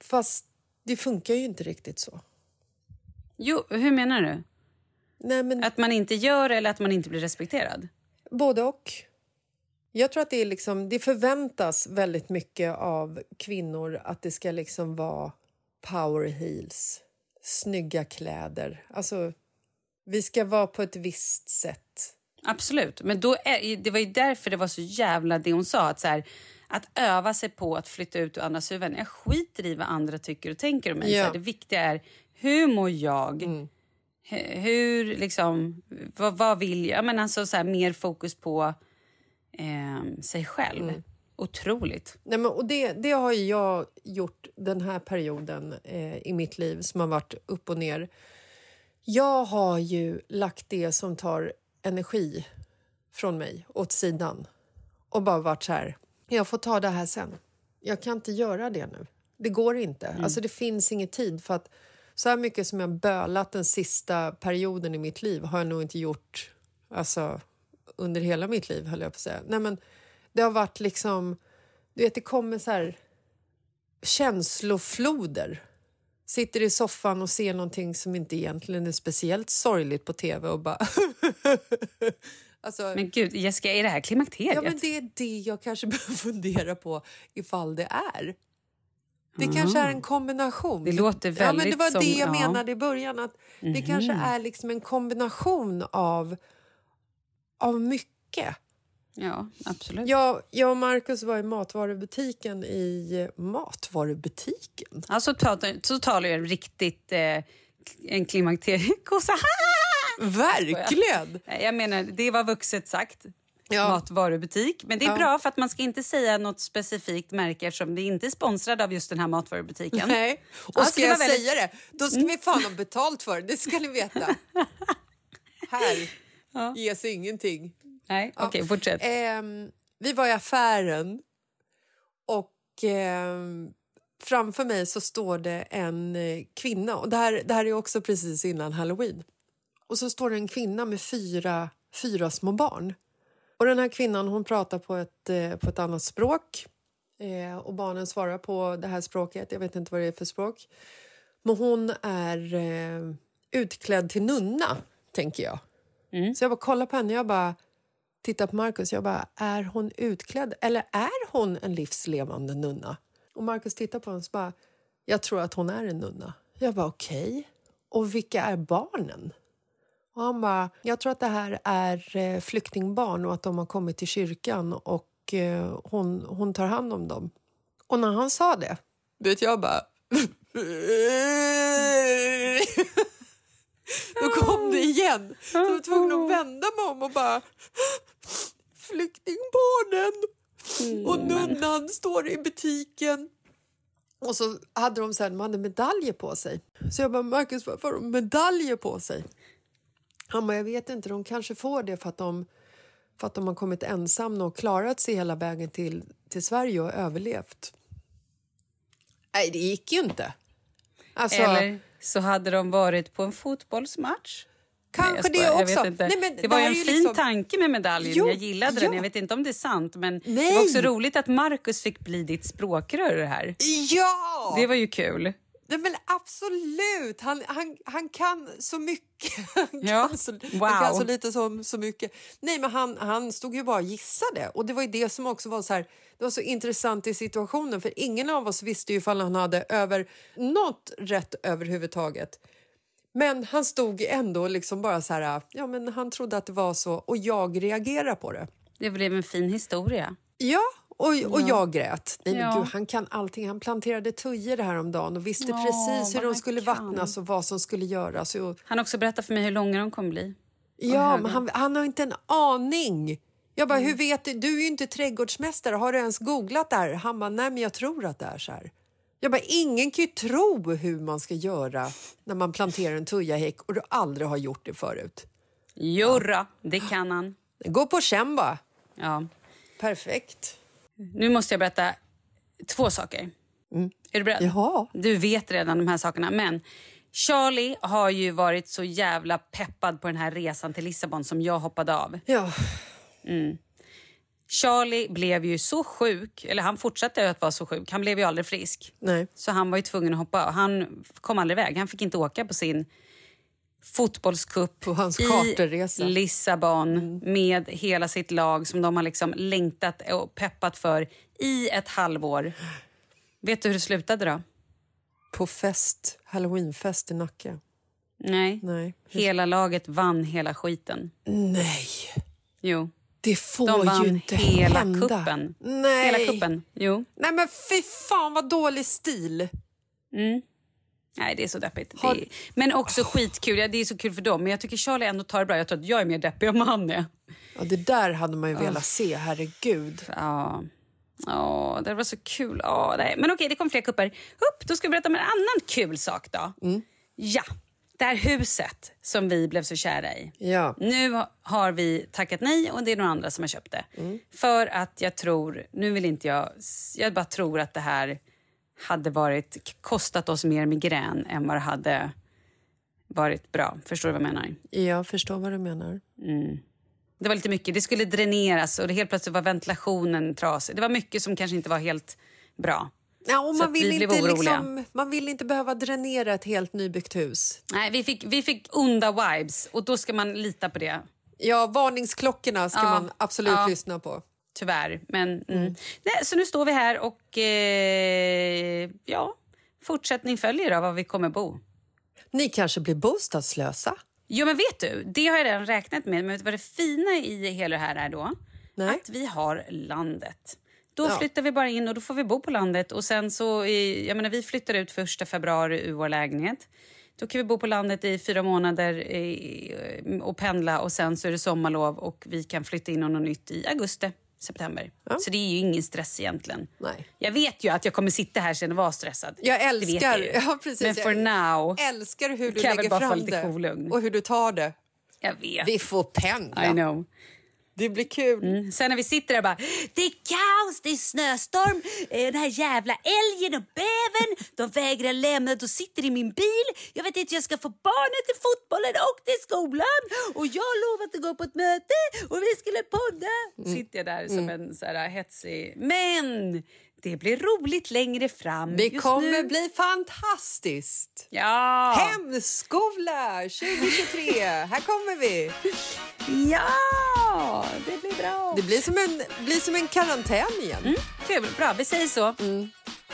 Fast det funkar ju inte riktigt så. Jo, hur menar du? Nej, men Att man inte gör eller att man inte blir respekterad? Både och. Jag tror att det, är liksom, det förväntas väldigt mycket av kvinnor att det ska liksom vara power heels, snygga kläder. Alltså, vi ska vara på ett visst sätt. Absolut, men då är, det var ju därför det var så jävla det hon sa. Att, så här, att öva sig på att flytta ut ur andras huvuden. Jag skiter i vad andra tycker och tänker om mig. Ja. Så här, det viktiga är hur mår jag? Hu- Hur, liksom, vad, vad vill jag? Men alltså, så här, mer fokus på eh, sig själv. Otroligt. Nej, men, och det, det har ju jag gjort den här perioden eh, i mitt liv som har varit upp och ner. Jag har ju lagt det som tar energi från mig åt sidan och bara varit så här, jag får ta det här sen. Jag kan inte göra det nu. Det går inte. Alltså det finns ingen tid för att så här mycket som jag bölat den sista perioden i mitt liv har jag nog inte gjort alltså, under hela mitt liv, höll jag på att säga. Nej, men det har varit liksom... Du vet, det kommer så här känslofloder. Sitter i soffan och ser någonting som inte egentligen är speciellt sorgligt på tv och bara... alltså, Men gud, Jessica, är det här klimakteriet? ja, men det är det jag kanske behöver fundera på ifall det är. Det kanske är en kombination. Ah. Det låter ja, men Det väldigt var som- det jag ja. Mhm. menade i början. Att Det kanske är liksom en kombination av, av mycket. Ja, absolut. Jag, jag och Marcus var i matvarubutiken i matvarubutiken. Alltså, talar, så talar jag riktigt eh, en klimakteriekossa. Verkligen! Nej, Jag menar, det var vuxet sagt. Ja. Matvarubutik. Men det är Ja. bra för att man ska inte säga något specifikt märke eftersom det inte är sponsrad av just den här matvarubutiken. Nej. Och Ja, ska jag väldigt- säga det, då ska vi fan ha betalt för det. Det ska ni veta. Här ges ingenting. Nej, okej, fortsätt. Ehm, vi var i affären och ehm, framför mig så står det en eh, kvinna. Och det här, det här är också precis innan halloween. Och så står det en kvinna med fyra, fyra små barn. Och den här kvinnan hon pratar på ett, eh, på ett annat språk. Eh, och barnen svarar på det här språket. Jag vet inte vad det är för språk. Men hon är eh, utklädd till nunna, tänker jag. Så jag bara kollar på henne. Jag bara tittade på Markus. Jag bara, är hon utklädd eller är hon en livslevande nunna? Och Markus tittar på henne och bara, jag tror att hon är en nunna. Jag bara, okej. Och vilka är barnen? Och han bara, jag tror att det här är eh, flyktingbarn och att de har kommit till kyrkan och eh, hon, hon tar hand om dem. Och när han sa det, vet jag bara... Då kom det igen. Så jag var tvungen att vända mig om och bara... Flyktingbarnen! Och nunnan står i butiken. Och så hade de, så här, de hade medaljer på sig. Så jag bara, Marcus, varför har de medaljer på sig? Han bara, jag vet inte, de kanske får det för att de, för att de har kommit ensamma och klarat sig hela vägen till, till Sverige och överlevt. Nej, det gick ju inte. Alltså, Eller så hade de varit på en fotbollsmatch. Kanske jag det också. Nej, men det det var här en fin liksom- tanke med medaljen. Jo, jag gillade den. ja. Jag vet inte om det är sant, men det Nej. var också roligt att Marcus fick bli ditt språkrör det här. Ja! Det var ju kul. Nej, men absolut! Han, han, han kan så mycket. Han, Ja, kan, så, wow. han kan så lite som så mycket. Nej, men han, han stod ju bara och gissade. Och det var ju det som också var så här, det var så intressant i situationen för ingen av oss visste ju ifall han hade över något rätt överhuvudtaget. Men han stod ändå liksom bara så här, ja men han trodde att det var så och jag reagerade på det. Det blev en fin historia. Ja, och, och jag grät. Nej, men Ja. gud, han kan allting. Han planterade tujor här om dagen och visste Ja, precis hur de skulle kan. vattnas och vad som skulle göras. Och, Han har också berättat för mig hur långa de kommer bli. ja, men han, han har inte en aning. Jag bara, Mm. hur vet du? Du är ju inte trädgårdsmästare. Har du ens googlat det här? Han bara, nej men jag tror att det är så här. Jag bara, ingen kan ju tro hur man ska göra när man planterar en tujahäck och du aldrig har gjort det förut. Jodå, det kan han. Gå på känn bara. Ja. Perfekt. Nu måste jag berätta två saker. Är du beredd? Mm. Jaha. Du vet redan de här sakerna. Men Charlie har ju varit så jävla peppad på den här resan till Lissabon som jag hoppade av. Ja, Charlie blev ju så sjuk, eller han fortsatte att vara så sjuk. Han blev ju aldrig frisk. nej. Så han var ju tvungen att hoppa av. Han kom aldrig iväg. Han fick inte åka på sin fotbollscup i charterresa. Mm. Lissabon med hela sitt lag som de har liksom längtat och peppat för i ett halvår. Vet du hur det slutade då? På fest, halloweenfest i Nacka. Nej. Nej. Hela laget vann hela skiten. Nej, Jo. det får De ju vann inte hela hända. kuppen. Nej. Hela kuppen. Jo. Nej men fy fan vad dålig stil. Nej, det är så deppigt. Har- Det är... Men också skitkul. Ja, det är så kul för dem. Men jag tycker Charlie ändå tar det bra. Jag tror att jag är mer deppig än vad han är. Ja, det där hade man ju velat se, herregud. Ja. Ja, det var så kul. Ja, nej. Men okej, det kom fler kupper. Upp, då ska vi berätta om en annan kul sak då. Ja, det här huset som vi blev så kära i. Ja. Nu har vi tackat nej och det är några andra som har köpt det. För att jag tror, nu vill inte jag, jag bara tror att det här hade varit, kostat oss mer migrän än vad det hade varit bra. Förstår du vad jag menar? Jag förstår vad du menar. Det var lite mycket. Det skulle dräneras och det helt plötsligt var ventilationen trasig. Det var mycket som kanske inte var helt bra. Ja, och man, vi vill blev inte liksom, man vill inte behöva dränera ett helt nybyggt hus. Nej, vi fick, vi fick onda vibes och då ska man lita på det. Ja, varningsklockorna ska Ja. man absolut Ja. lyssna på. Tyvärr. Men, mm. Nej, så nu står vi här och eh, ja, fortsättning följer av var vi kommer bo. Ni kanske blir bostadslösa? Jo, men vet du, det har jag redan räknat med. Men vet du vad det fina i hela det här är då? Nej. Att vi har landet. Då Ja. flyttar vi bara in och då får vi bo på landet. Och sen så, i, jag menar, vi flyttar ut första februari ur vår lägenhet. Då kan vi bo på landet i fyra månader och pendla och sen så är det sommarlov och vi kan flytta in något nytt i augusti, september. Så det är ju ingen stress egentligen. Nej. Jag vet ju att jag kommer sitta här sen och vara stressad. Jag älskar, ju. ja, precis, Men for jag now, älskar hur du jag lägger fram det cool och hur du tar det. jag vet. Vi får pendla. I know. Det blir kul. Sen när vi sitter där bara, det är kaos, det är snöstorm, eh, den här jävla älgen och bävern, de vägrar lämna, de sitter i min bil, jag vet inte jag ska få barnen till fotbollen och till skolan. Och jag har lovat att gå på ett möte och vi skulle podda. Sitter jag där som en så här hetsig, men det blir roligt längre fram. Det kommer nu. bli fantastiskt! Ja! Hemskola 2023, här kommer vi! Ja, det blir bra. Det blir som en, blir som en karantän igen. Mm, kul, bra, vi säger så.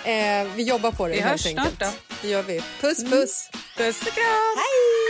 Eh, vi jobbar på det Vi helt hörs enkelt. snart Det gör vi. Puss puss! Puss och kram!